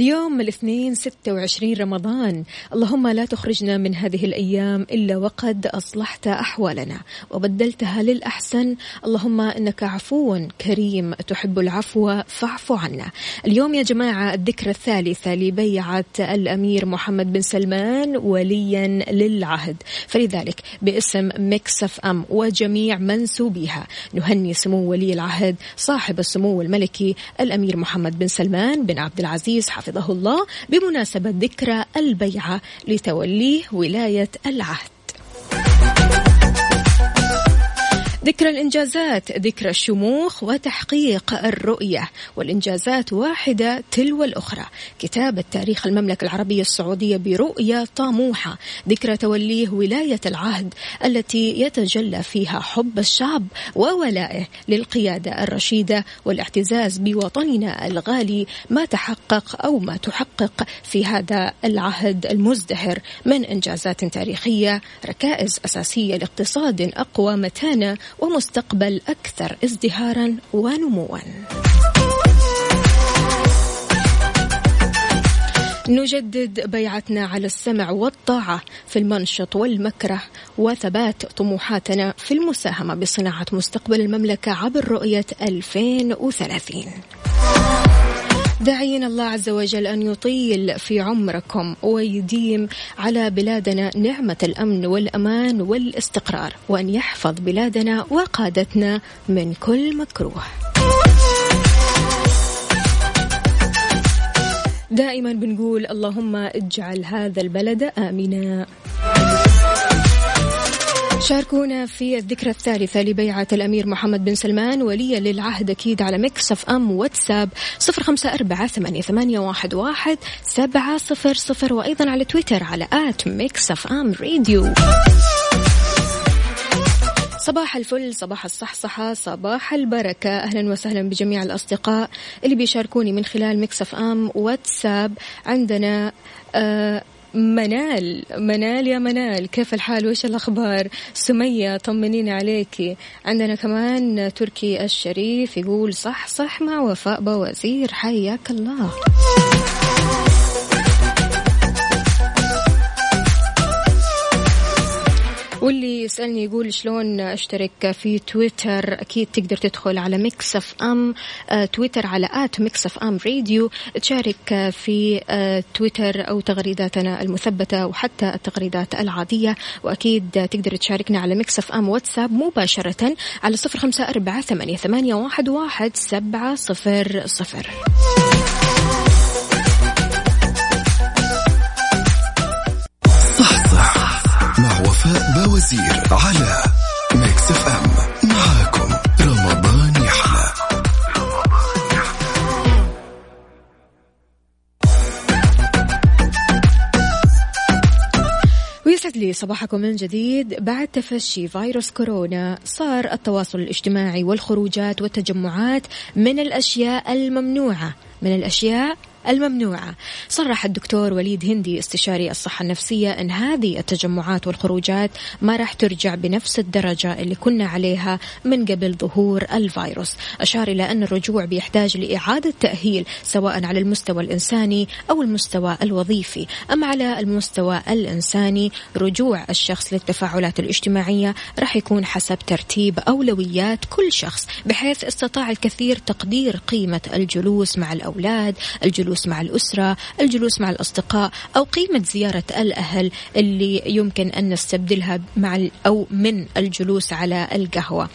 اليوم الاثنين 26 رمضان. اللهم لا تخرجنا من هذه الأيام إلا وقد أصلحت أحوالنا وبدلتها للأحسن. اللهم إنك عفو كريم تحب العفو فاعف عنا. اليوم يا جماعة الذكرى الثالثة لبيعة الأمير محمد بن سلمان وليا للعهد. فلذلك باسم مكسف أم وجميع منسوبيها نهني سمو ولي العهد صاحب السمو الملكي الأمير محمد بن سلمان بن عبد العزيز حفظه الله بمناسبة ذكرى البيعة لتوليه ولاية العهد. ذكرى الإنجازات ذكرى الشموخ وتحقيق الرؤية والإنجازات واحدة تلو الأخرى. كتابة تاريخ المملكة العربية السعودية برؤية طموحة ذكرى توليه ولاية العهد التي يتجلى فيها حب الشعب وولائه للقيادة الرشيدة والاعتزاز بوطننا الغالي ما تحقق أو ما تحقق في هذا العهد المزدهر. من إنجازات تاريخية؟ ركائز أساسية لاقتصاد أقوى متانة ومستقبل أكثر ازدهارا ونموا. نجدد بيعتنا على السمع والطاعة في المنشط والمكره وثبات طموحاتنا في المساهمة بصناعة مستقبل المملكة عبر رؤية 2030 داعين الله عز وجل أن يطيل في عمركم ويديم على بلادنا نعمة الأمن والأمان والاستقرار وأن يحفظ بلادنا وقادتنا من كل مكروه. دائما بنقول اللهم اجعل هذا البلد آمنا. شاركونا في الذكرى الثالثة لبيعة الأمير محمد بن سلمان وليا للعهد أكيد على Mix FM واتساب صفر خمسة أربعة ثمانية, واحد, واحد سبعة صفر صفر وأيضا على تويتر على at Mix FM Radio. صباح الفل صباح الصحصحة صباح البركة. أهلا وسهلا بجميع الأصدقاء اللي بيشاركوني من خلال Mix FM واتساب عندنا آه منال منال يا منال كيف الحال؟ وش الأخبار؟ سمية طمنينا عليكي. عندنا كمان تركي الشريف يقول صحصح مع وفاء باوزير حياك الله. واللي يسألني يقول شلون أشترك في تويتر؟ أكيد تقدر تدخل على Mix FM آه، تويتر على at FM Radio تشارك في آه، تويتر أو تغريداتنا المثبتة وحتى التغريدات العادية. وأكيد تقدر تشاركنا على Mix FM واتساب مباشرة على صفر خمسة أربعة ثمانية واحد, واحد سبعة صفر صفر. وفاء باوزير على Mix FM معاكم رمضان يحلى ويسعد لي صباحكم من جديد. بعد تفشي فيروس كورونا صار التواصل الاجتماعي والخروجات والتجمعات من الأشياء الممنوعة. من الأشياء الممنوعة. صرح الدكتور وليد هندي استشاري الصحة النفسية أن هذه التجمعات والخروجات ما راح ترجع بنفس الدرجة اللي كنا عليها من قبل ظهور الفيروس. أشار إلى أن الرجوع بيحتاج لإعادة تأهيل سواء على المستوى الإنساني أو المستوى الوظيفي. أما على المستوى الإنساني رجوع الشخص للتفاعلات الاجتماعية راح يكون حسب ترتيب أولويات كل شخص بحيث استطاع الكثير تقدير قيمة الجلوس مع الأولاد الجلوس الجلوس مع الأسرة الجلوس مع الأصدقاء أو قيمة زيارة الأهل اللي يمكن أن نستبدلها مع أو من الجلوس على القهوة.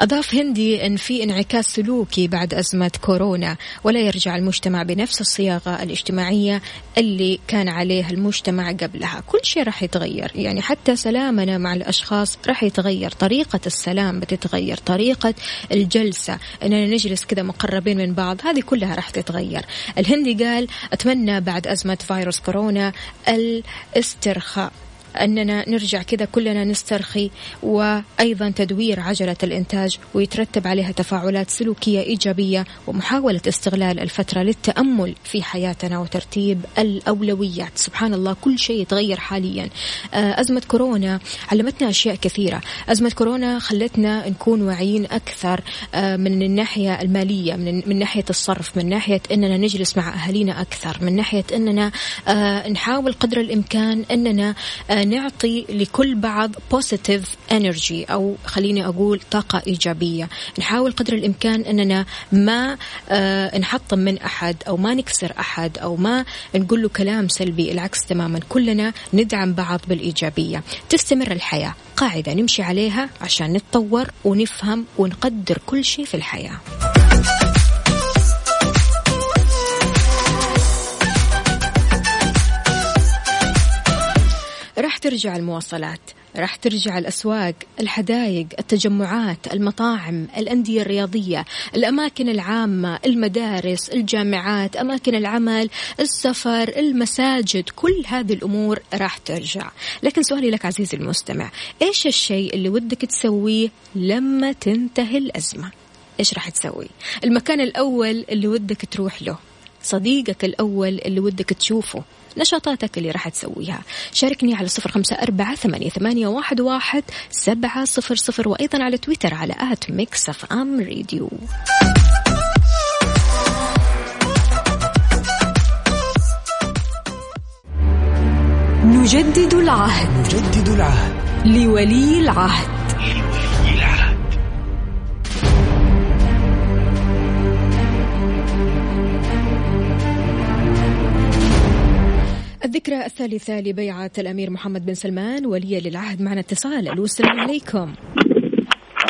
أضاف هندي أن في انعكاس سلوكي بعد أزمة كورونا ولا يرجع المجتمع بنفس الصياغة الاجتماعية اللي كان عليها المجتمع قبلها. كل شيء راح يتغير. يعني حتى سلامنا مع الأشخاص راح يتغير. طريقة السلام بتتغير. طريقة الجلسة أننا نجلس كذا مقربين من بعض هذه كلها راح تتغير. الهندي قال أتمنى بعد أزمة فيروس كورونا الاسترخاء. أننا نرجع كذا كلنا نسترخي وأيضا تدوير عجلة الإنتاج ويترتب عليها تفاعلات سلوكية إيجابية ومحاولة استغلال الفترة للتأمل في حياتنا وترتيب الأولويات. سبحان الله كل شيء يتغير حاليا. آه، أزمة كورونا علمتنا أشياء كثيرة. أزمة كورونا خلتنا نكون واعيين أكثر آه، من الناحية المالية من, ناحية الصرف من ناحية أننا نجلس مع أهالينا أكثر من ناحية أننا آه، نحاول قدر الإمكان أننا نعطي لكل بعض positive energy أو خليني أقول طاقة إيجابية. نحاول قدر الإمكان أننا ما آه نحطم من أحد أو ما نكسر أحد أو ما نقول له كلام سلبي العكس تماما. كلنا ندعم بعض بالإيجابية. تستمر الحياة. قاعدة نمشي عليها عشان نتطور ونفهم ونقدر كل شيء في الحياة. راح ترجع المواصلات راح ترجع الأسواق الحدائق التجمعات المطاعم الأندية الرياضية الأماكن العامة المدارس الجامعات أماكن العمل السفر المساجد كل هذه الأمور راح ترجع. لكن سؤالي لك عزيزي المستمع إيش الشيء اللي ودك تسويه لما تنتهي الأزمة؟ إيش راح تسوي؟ المكان الأول اللي ودك تروح له صديقك الأول اللي ودك تشوفه نشاطاتك اللي راح تسويها. شاركني على صفر خمسة أربعة ثمانية, واحد سبعة صفر صفر وأيضا على تويتر على at Mix FM Radio نجدد العهد. نجدد العهد. لولي العهد. الذكرى الثالثة لبيعة الأمير محمد بن سلمان ولي للعهد معنا اتصال. ألو السلام عليكم.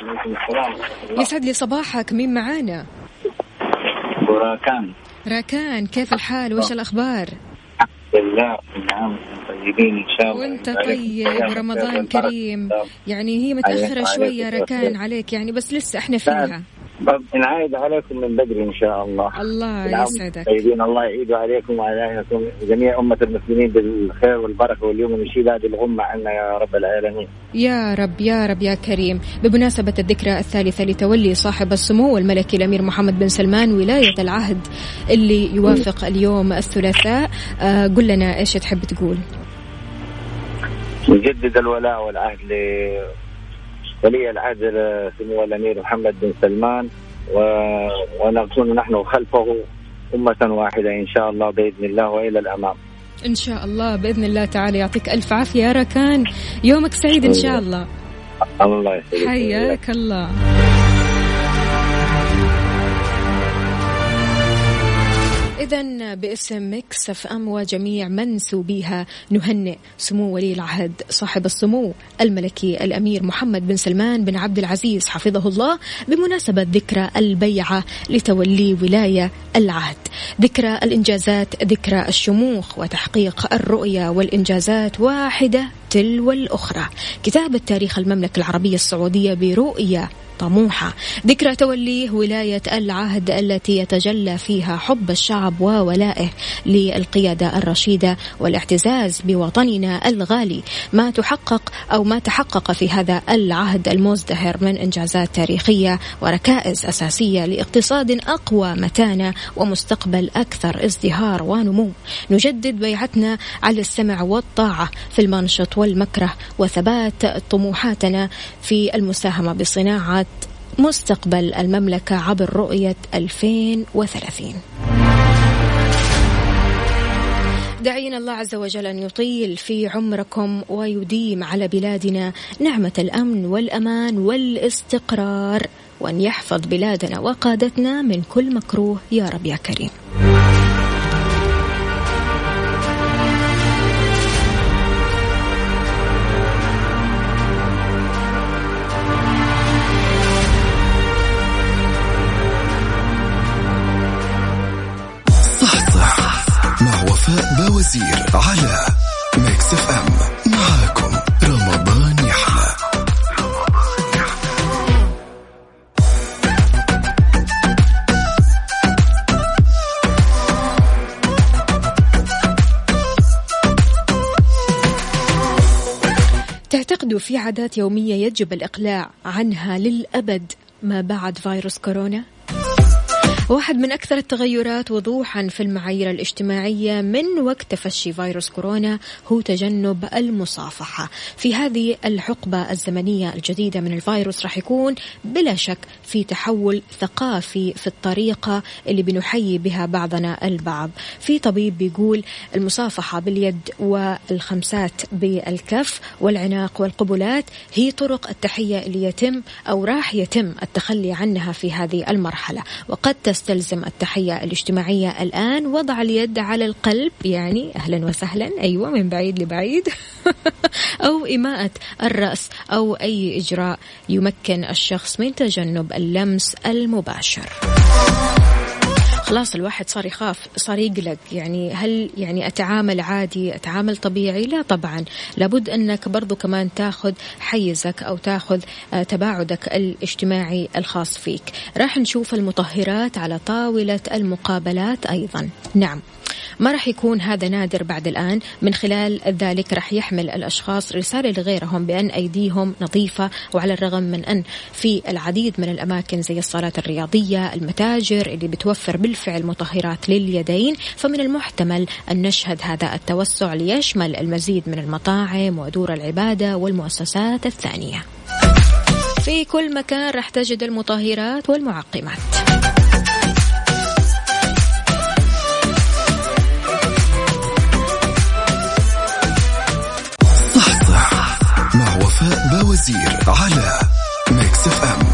عليكم السلام. يسعد لي صباحك. مين معانا؟ وراكان. راكان كيف الحال؟ وش الأخبار؟ الحمد لله. نعم طيبين إن شاء الله. وأنت طيب ورمضان كريم. يعني هي متأخرة شوية راكان عليك. يعني بس لسه إحنا فيها. طب نعايد عليكم من بدري إن شاء الله. الله يسعدك. طيبين الله يعيد عليكم وعلى جميع أمة المسلمين بالخير والبركة واليوم نشيل هذه الغمة عنا يا رب العالمين. يا رب يا رب يا كريم. بمناسبة الذكرى الثالثة لتولي صاحب السمو الملكي الأمير محمد بن سلمان ولاية العهد اللي يوافق اليوم الثلاثاء آه قل لنا إيش تحب تقول؟ نجدد الولاء والعهد ولي العهد سمو الأمير محمد بن سلمان و... ونكون نحن خلفه أمة واحدة إن شاء الله بإذن الله وإلى الأمام. إن شاء الله بإذن الله تعالى. يعطيك ألف عافية يا ركان. يومك سعيد إن شاء الله. الله يسعدك. حياك الله. إذا باسم Mix FM وجميع منسوبيها نهنئ سمو ولي العهد صاحب السمو الملكي الأمير محمد بن سلمان بن عبد العزيز حفظه الله بمناسبة ذكرى البيعة لتولي ولاية العهد. ذكرى الإنجازات ذكرى الشموخ وتحقيق الرؤية والإنجازات واحدة تلو الأخرى. كتابة تاريخ المملكة العربية السعودية برؤية طموحة. ذكرى توليه ولاية العهد التي يتجلى فيها حب الشعب وولائه للقيادة الرشيدة والاعتزاز بوطننا الغالي. ما تحقق أو ما تحقق في هذا العهد المزدهر من إنجازات تاريخية وركائز أساسية لاقتصاد أقوى متانة ومستقبل أكثر ازدهار ونمو. نجدد بيعتنا على السمع والطاعة في المنشط والمكره وثبات طموحاتنا في المساهمة بصناعة مستقبل المملكة عبر رؤية 2030 دعينا الله عز وجل أن يطيل في عمركم ويديم على بلادنا نعمة الأمن والأمان والاستقرار وأن يحفظ بلادنا وقادتنا من كل مكروه. يا رب يا كريم. باوزير على Mix FM معاكم رمضان يحلى تعتقدوا في عادات يومية يجب الإقلاع عنها للأبد ما بعد فيروس كورونا؟ واحد من أكثر التغيرات وضوحا في المعايير الاجتماعية من وقت تفشي فيروس كورونا هو تجنب المصافحة. في هذه الحقبة الزمنية الجديدة من الفيروس راح يكون بلا شك في تحول ثقافي في الطريقة اللي بنحيي بها بعضنا البعض. في طبيب بيقول المصافحة باليد والخمسات بالكف والعناق والقبلات هي طرق التحية اللي يتم أو راح يتم التخلي عنها في هذه المرحلة. وقد تستلزم التحية الاجتماعية الآن. وضع اليد على القلب يعني أهلا وسهلا. أيوة من بعيد لبعيد. أو إماءة الرأس أو أي إجراء يمكن الشخص من تجنب اللمس المباشر. خلاص الواحد صار يخاف صار يقلق. يعني هل يعني أتعامل عادي أتعامل طبيعي؟ لا طبعا. لابد أنك برضو كمان تاخذ حيزك أو تاخذ آه، تباعدك الاجتماعي الخاص فيك. راح نشوف المطهرات على طاولة المقابلات أيضا. نعم. ما راح يكون هذا نادر بعد الآن. من خلال ذلك راح يحمل الأشخاص رسالة لغيرهم بأن أيديهم نظيفة وعلى الرغم من أن في العديد من الأماكن زي الصالات الرياضية المتاجر اللي بتوفر بالفعل مطهرات لليدين فمن المحتمل أن نشهد هذا التوسع ليشمل المزيد من المطاعم ودور العبادة والمؤسسات الثانية. في كل مكان راح تجد المطهرات والمعقمات. وفاء باوزير على Mix FM.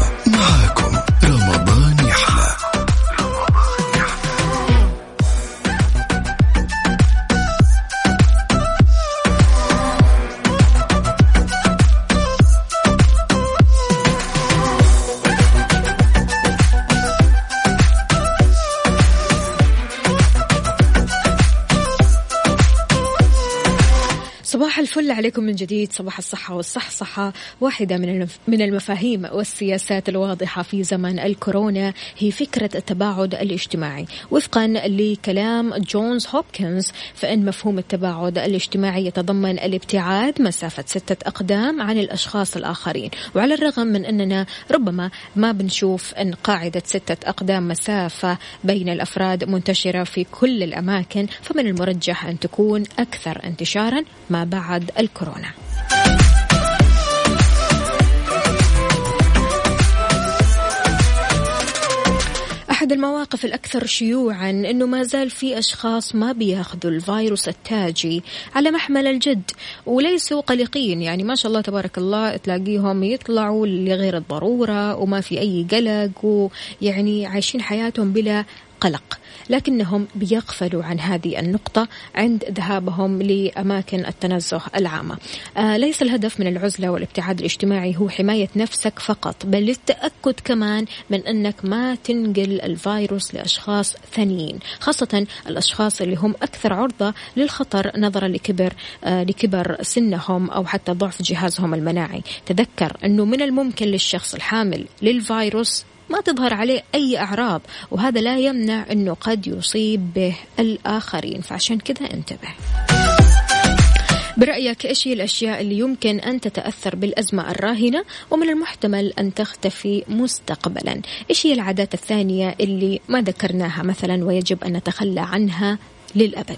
الفل عليكم من جديد صباح الصحة والصحصحة واحدة من من المفاهيم والسياسات الواضحة في زمن الكورونا هي فكرة التباعد الاجتماعي. وفقا لكلام جونز هوبكنز فإن مفهوم التباعد الاجتماعي يتضمن الابتعاد مسافة ستة أقدام عن الأشخاص الآخرين. وعلى الرغم من أننا ربما ما بنشوف أن قاعدة ستة أقدام مسافة بين الأفراد منتشرة في كل الأماكن فمن المرجح أن تكون أكثر انتشارا ما بعد الكورونا. أحد المواقف الأكثر شيوعا أنه ما زال في أشخاص ما بياخذوا الفيروس التاجي على محمل الجد وليسوا قلقين. يعني ما شاء الله تبارك الله تلاقيهم يطلعوا لغير الضرورة وما في أي قلق ويعني عايشين حياتهم بلا قلق. لكنهم بيغفلوا عن هذه النقطة عند ذهابهم لأماكن التنزه العامة. آه ليس الهدف من العزلة والابتعاد الاجتماعي هو حماية نفسك فقط بل للتأكد كمان من أنك ما تنقل الفيروس لأشخاص ثانيين خاصة الأشخاص اللي هم أكثر عرضة للخطر نظرا لكبر آه لكبر سنهم أو حتى ضعف جهازهم المناعي. تذكر أنه من الممكن للشخص الحامل للفيروس ما تظهر عليه أي أعراض وهذا لا يمنع أنه قد يصيب به الآخرين. فعشان كذا انتبه. برأيك إيش هي الأشياء اللي يمكن أن تتأثر بالأزمة الراهنة ومن المحتمل أن تختفي مستقبلا؟ إيش هي العادات الثانية اللي ما ذكرناها مثلا ويجب أن نتخلى عنها للأبد؟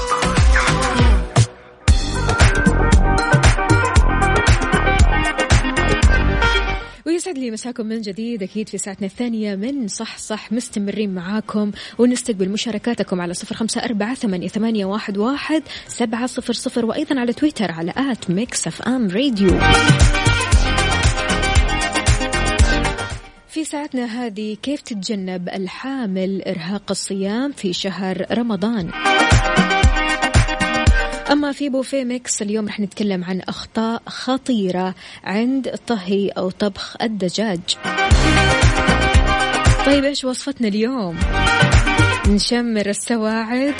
لي مساكم من جديد. أكيد في ساعتنا الثانية من صحصح مستمرين معاكم ونستقبل مشاركاتكم على صفر خمسة أربعة ثمانية, ثمانية واحد, واحد سبعة صفر صفر وأيضا على تويتر على at Mix FM Radio. في ساعتنا هذه كيف تتجنب الحامل إرهاق الصيام في شهر رمضان؟ أما في بوفيه Mix اليوم رح نتكلم عن أخطاء خطيرة عند طهي أو طبخ الدجاج. طيب إيش وصفتنا اليوم؟ نشمر السواعد.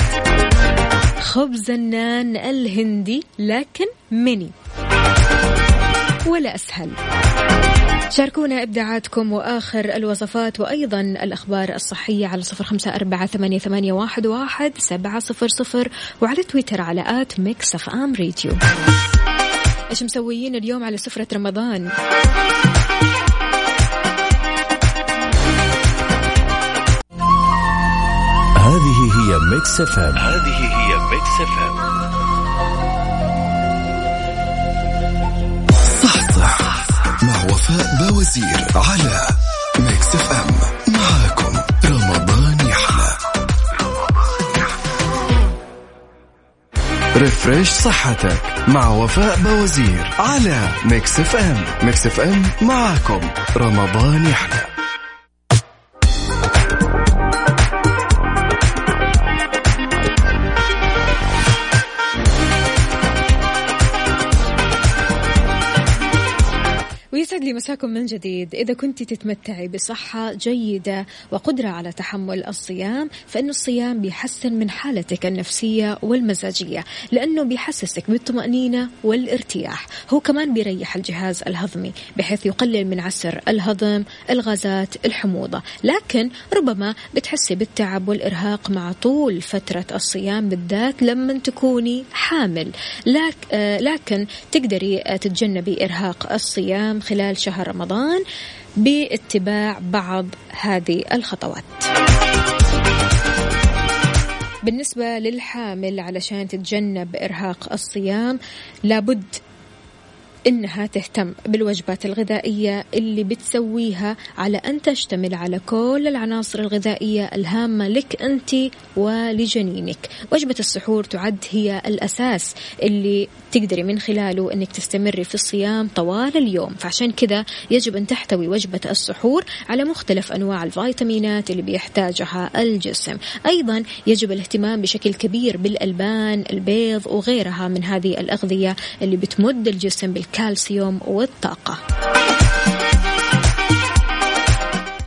خبز النان الهندي لكن ميني ولا أسهل. شاركونا إبداعاتكم وآخر الوصفات وأيضا الأخبار الصحية على صفر خمسة أربعة ثمانية, ثمانية واحد, واحد سبعة صفر صفر وعلى تويتر على at Mix FM Radio. إيش مسويين اليوم على سفرة رمضان؟ هذه هي Mix FM. هذه مع وفاء باوزير على Mix FM؟ معاكم رمضان يحلى. refresh صحتك مع وفاء باوزير على Mix FM. Mix FM معاكم رمضان يحلى. لي مساكم من جديد. إذا كنت تتمتعي بصحة جيدة وقدرة على تحمل الصيام فإن الصيام بيحسن من حالتك النفسية والمزاجية لأنه بيحسسك بالطمأنينة والارتياح. هو كمان بيريح الجهاز الهضمي بحيث يقلل من عسر الهضم الغازات الحموضة. لكن ربما بتحسي بالتعب والإرهاق مع طول فترة الصيام بالذات لما تكوني حامل. لكن تقدري تتجنبي إرهاق الصيام خلال شهر رمضان باتباع بعض هذه الخطوات. بالنسبة للحامل علشان تتجنب إرهاق الصيام لابد إنها تهتم بالوجبات الغذائية اللي بتسويها على أن تشتمل على كل العناصر الغذائية الهامة لك أنت ولجنينك. وجبة السحور تعد هي الأساس اللي تقدري من خلاله أنك تستمري في الصيام طوال اليوم. فعشان كذا يجب أن تحتوي وجبة السحور على مختلف أنواع الفيتامينات اللي بيحتاجها الجسم. أيضا يجب الاهتمام بشكل كبير بالألبان البيض وغيرها من هذه الأغذية اللي بتمد الجسم بالكالسيوم والطاقة.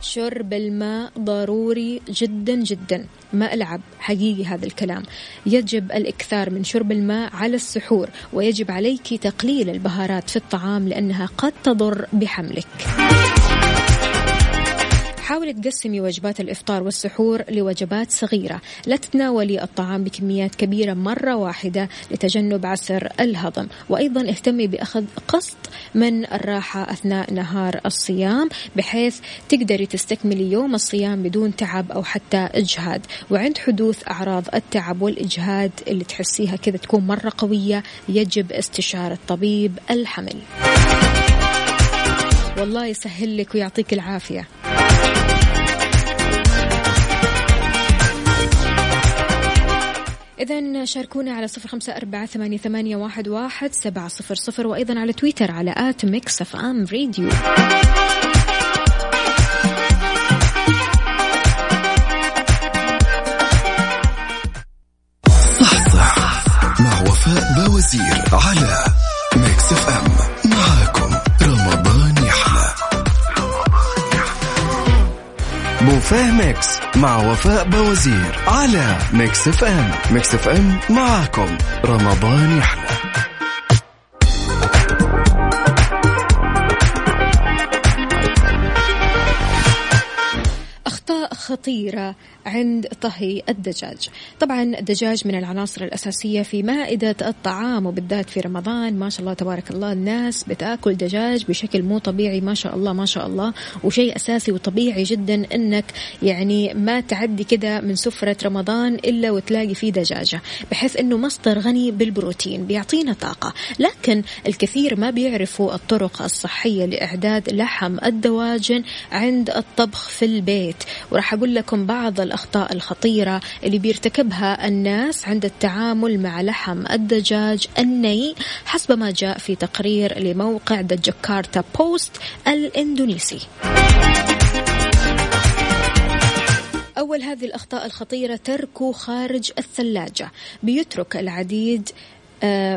شرب الماء ضروري جدا جدا. ما ألعب حقيقي هذا الكلام. يجب الإكثار من شرب الماء على السحور ويجب عليك تقليل البهارات في الطعام لأنها قد تضر بحملك. حاولي تقسمي وجبات الإفطار والسحور لوجبات صغيرة لا تتناولي الطعام بكميات كبيرة مرة واحدة لتجنب عسر الهضم. وأيضا اهتمي بأخذ قسط من الراحة أثناء نهار الصيام بحيث تقدري تستكملي يوم الصيام بدون تعب أو حتى إجهاد. وعند حدوث أعراض التعب والإجهاد اللي تحسيها كذا تكون مرة قوية يجب استشارة طبيب الحمل. والله يسهل لك ويعطيك العافية. إذا شاركونا على صفر خمسة أربعة ثمانية, ثمانية واحد, واحد سبعة صفر صفر وأيضا على تويتر على at Mix FM Radio صحصح. مع وفاء باوزير على بوفيه Mix مع وفاء باوزير على Mix FM. Mix FM معاكم. رمضان يحلى. خطيرة عند طهي الدجاج. طبعا الدجاج من العناصر الأساسية في مائدة الطعام وبالذات في رمضان. ما شاء الله تبارك الله الناس بتأكل دجاج بشكل مو طبيعي ما شاء الله ما شاء الله. وشيء أساسي وطبيعي جدا أنك يعني ما تعدي كده من سفرة رمضان إلا وتلاقي فيه دجاجة بحيث أنه مصدر غني بالبروتين بيعطينا طاقة. لكن الكثير ما بيعرفوا الطرق الصحية لإعداد لحم الدواجن عند الطبخ في البيت. وراح أقول لكم بعض الأخطاء الخطيرة اللي بيرتكبها الناس عند التعامل مع لحم الدجاج الني حسب ما جاء في تقرير لموقع The Jakarta Post الإندونيسي. أول هذه الأخطاء الخطيرة تركه خارج الثلاجة. بيترك العديد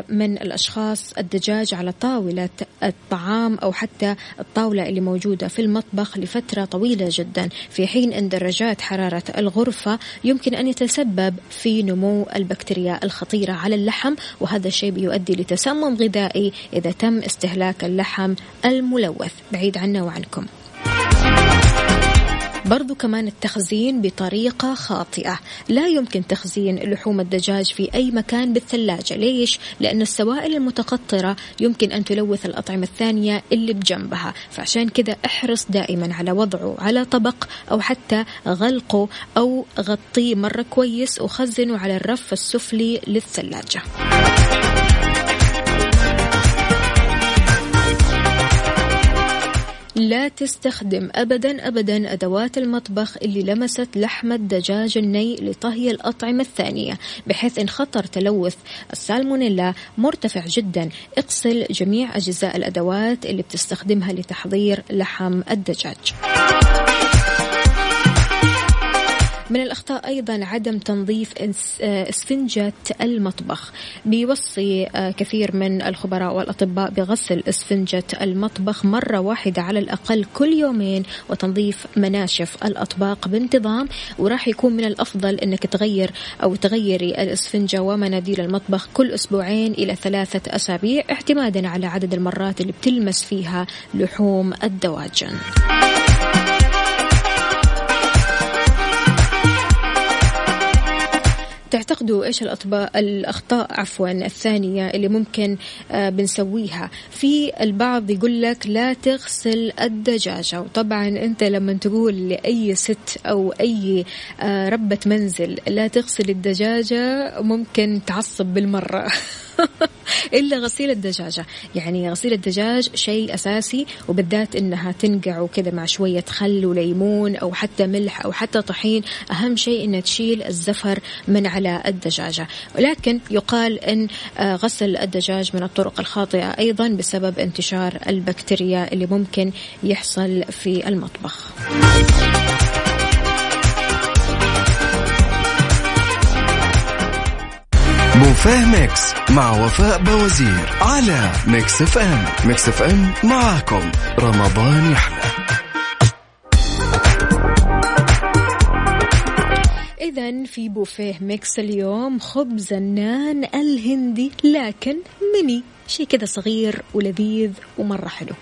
من الأشخاص الدجاج على طاولة الطعام أو حتى الطاولة اللي موجودة في المطبخ لفترة طويلة جدا. في حين أن درجات حرارة الغرفة يمكن أن يتسبب في نمو البكتيريا الخطيرة على اللحم وهذا الشيء بيؤدي لتسمم غذائي إذا تم استهلاك اللحم الملوث. بعيد عنا وعنكم. برضو كمان التخزين بطريقة خاطئة. لا يمكن تخزين لحوم الدجاج في أي مكان بالثلاجة. ليش؟ لأن السوائل المتقطرة يمكن أن تلوث الأطعمة الثانية اللي بجنبها. فعشان كذا احرص دائما على وضعه على طبق أو حتى غلقه أو غطيه مرة كويس وخزنه على الرف السفلي للثلاجة. لا تستخدم أبدا أبدا أدوات المطبخ اللي لمست لحم الدجاج الني لطهي الأطعمة الثانية بحيث إن خطر تلوث. السالمونيلا مرتفع جدا. اغسل جميع أجزاء الأدوات اللي بتستخدمها لتحضير لحم الدجاج. من الأخطاء أيضا عدم تنظيف آه، إسفنجة المطبخ بيوصي آه، كثير من الخبراء والأطباء بغسل إسفنجة المطبخ مرة واحدة على الأقل كل يومين وتنظيف مناشف الأطباق بانتظام وراح يكون من الأفضل أنك تغير أو تغيري الإسفنجة ومناديل المطبخ كل أسبوعين إلى ثلاثة أسابيع اعتمادا على عدد المرات اللي بتلمس فيها لحوم الدواجن. تعتقدوا إيش الاطباء الأخطاء عفوا الثانية اللي ممكن آه بنسويها؟ في البعض يقول لك لا تغسل الدجاجة وطبعا أنت لما تقول لأي ست أو أي آه ربة منزل لا تغسل الدجاجة ممكن تعصب بالمرة. إلا غسيل الدجاجة. يعني غسيل الدجاج شيء أساسي وبالذات إنها تنقع وكذا مع شوية خل وليمون أو حتى ملح أو حتى طحين. أهم شيء إنها تشيل الزفر من على الدجاجة. ولكن يقال إن آه، غسل الدجاج من الطرق الخاطئة أيضا بسبب انتشار البكتيريا اللي ممكن يحصل في المطبخ. بوفيه Mix مع وفاء باوزير على Mix FM. Mix FM معاكم. رمضان يحلى. إذا في بوفيه mix اليوم خبز النان الهندي لكن ميني شيء كذا صغير ولذيذ ومرة حلو.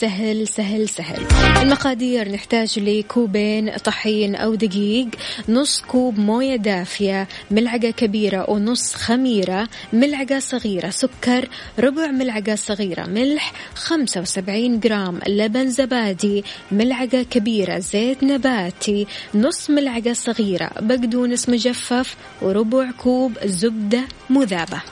سهل سهل سهل. المقادير نحتاج لكوبين طحين أو دقيق نص كوب موية دافية ملعقة كبيرة ونص خميرة ملعقة صغيرة سكر ربع ملعقة صغيرة ملح 75 جرام لبن زبادي ملعقة كبيرة زيت نباتي نص ملعقة صغيرة بقدونس مجفف وربع كوب زبدة مذابة.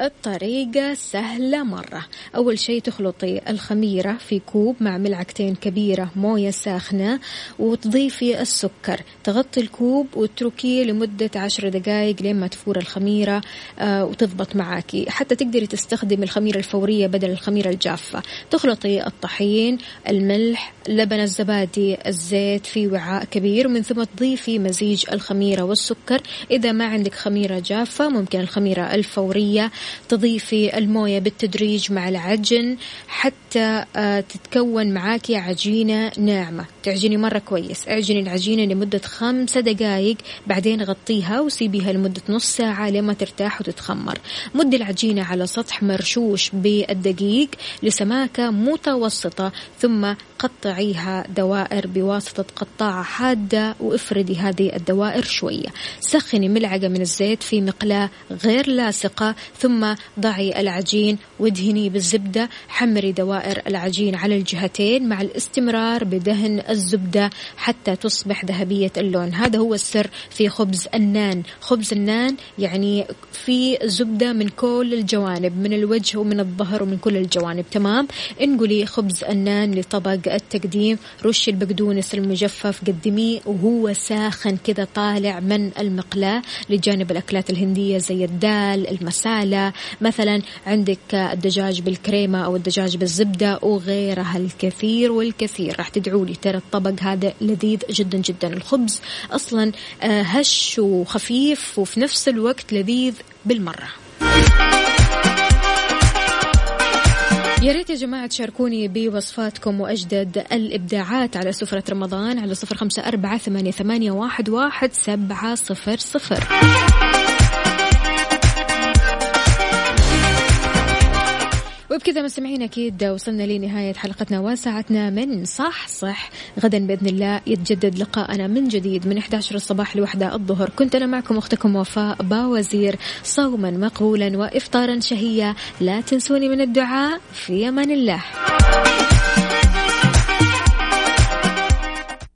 الطريقة سهلة مرة. أول شيء تخلطي الخميرة في كوب مع ملعقتين كبيرة موية ساخنة وتضيفي السكر. تغطي الكوب وتتركيه لمدة عشر دقائق لين ما تفور الخميرة آه وتضبط معاكي. حتى تقدري تستخدمي الخميرة الفورية بدل الخميرة الجافة. تخلطي الطحين الملح لبن الزبادي الزيت في وعاء كبير ومن ثم تضيفي مزيج الخميرة والسكر. إذا ما عندك خميرة جافة ممكن الخميرة الفورية تضيفي الموية بالتدريج مع العجن حتى آه، تتكون معاكي عجينة ناعمة. تعجني مرة كويس. اعجني العجينة لمدة خمسة دقائق بعدين غطيها وسيبيها لمدة نص ساعة لما ترتاح وتتخمر. مدي العجينة على سطح مرشوش بالدقيق لسماكة متوسطة ثم قطعيها دوائر بواسطة قطاعة حادة وافردي هذه الدوائر شوية. سخني ملعقة من الزيت في مقلاة غير لاصقة ثم ضعي العجين وادهنيه بالزبدة. حمري دوائر العجين على الجهتين مع الاستمرار بدهن الزبدة حتى تصبح ذهبية اللون. هذا هو السر في خبز النان. خبز النان يعني في زبدة من كل الجوانب من الوجه ومن الظهر ومن كل الجوانب. تمام؟ انقلي خبز النان لطبق التقديم. رشي البقدونس المجفف قدميه وهو ساخن كذا طالع من المقلاة لجانب الأكلات الهندية زي الدال المسالة مثلا عندك الدجاج بالكريمة أو الدجاج بالزبدة وغيرها الكثير والكثير. راح تدعوا لي ترى الطبق هذا لذيذ جدا جدا. الخبز أصلا آه، هش وخفيف وفي نفس الوقت لذيذ بالمرة. يا ريت يا جماعة تشاركوني بوصفاتكم وأجدد الإبداعات على سفرة رمضان على صفر خمسة أربعة ثمانية, واحد سبعة صفر صفر. وبكذا مستمعين أكيد وصلنا لنهاية حلقتنا وساعتنا من صح صح. غدا بإذن الله يتجدد لقاءنا من جديد من 11 الصباح لوحدة الظهر. كنت أنا معكم أختكم وفاء باوزير صوما مقبولا وإفطارا شهيا. لا تنسوني من الدعاء في أمان الله.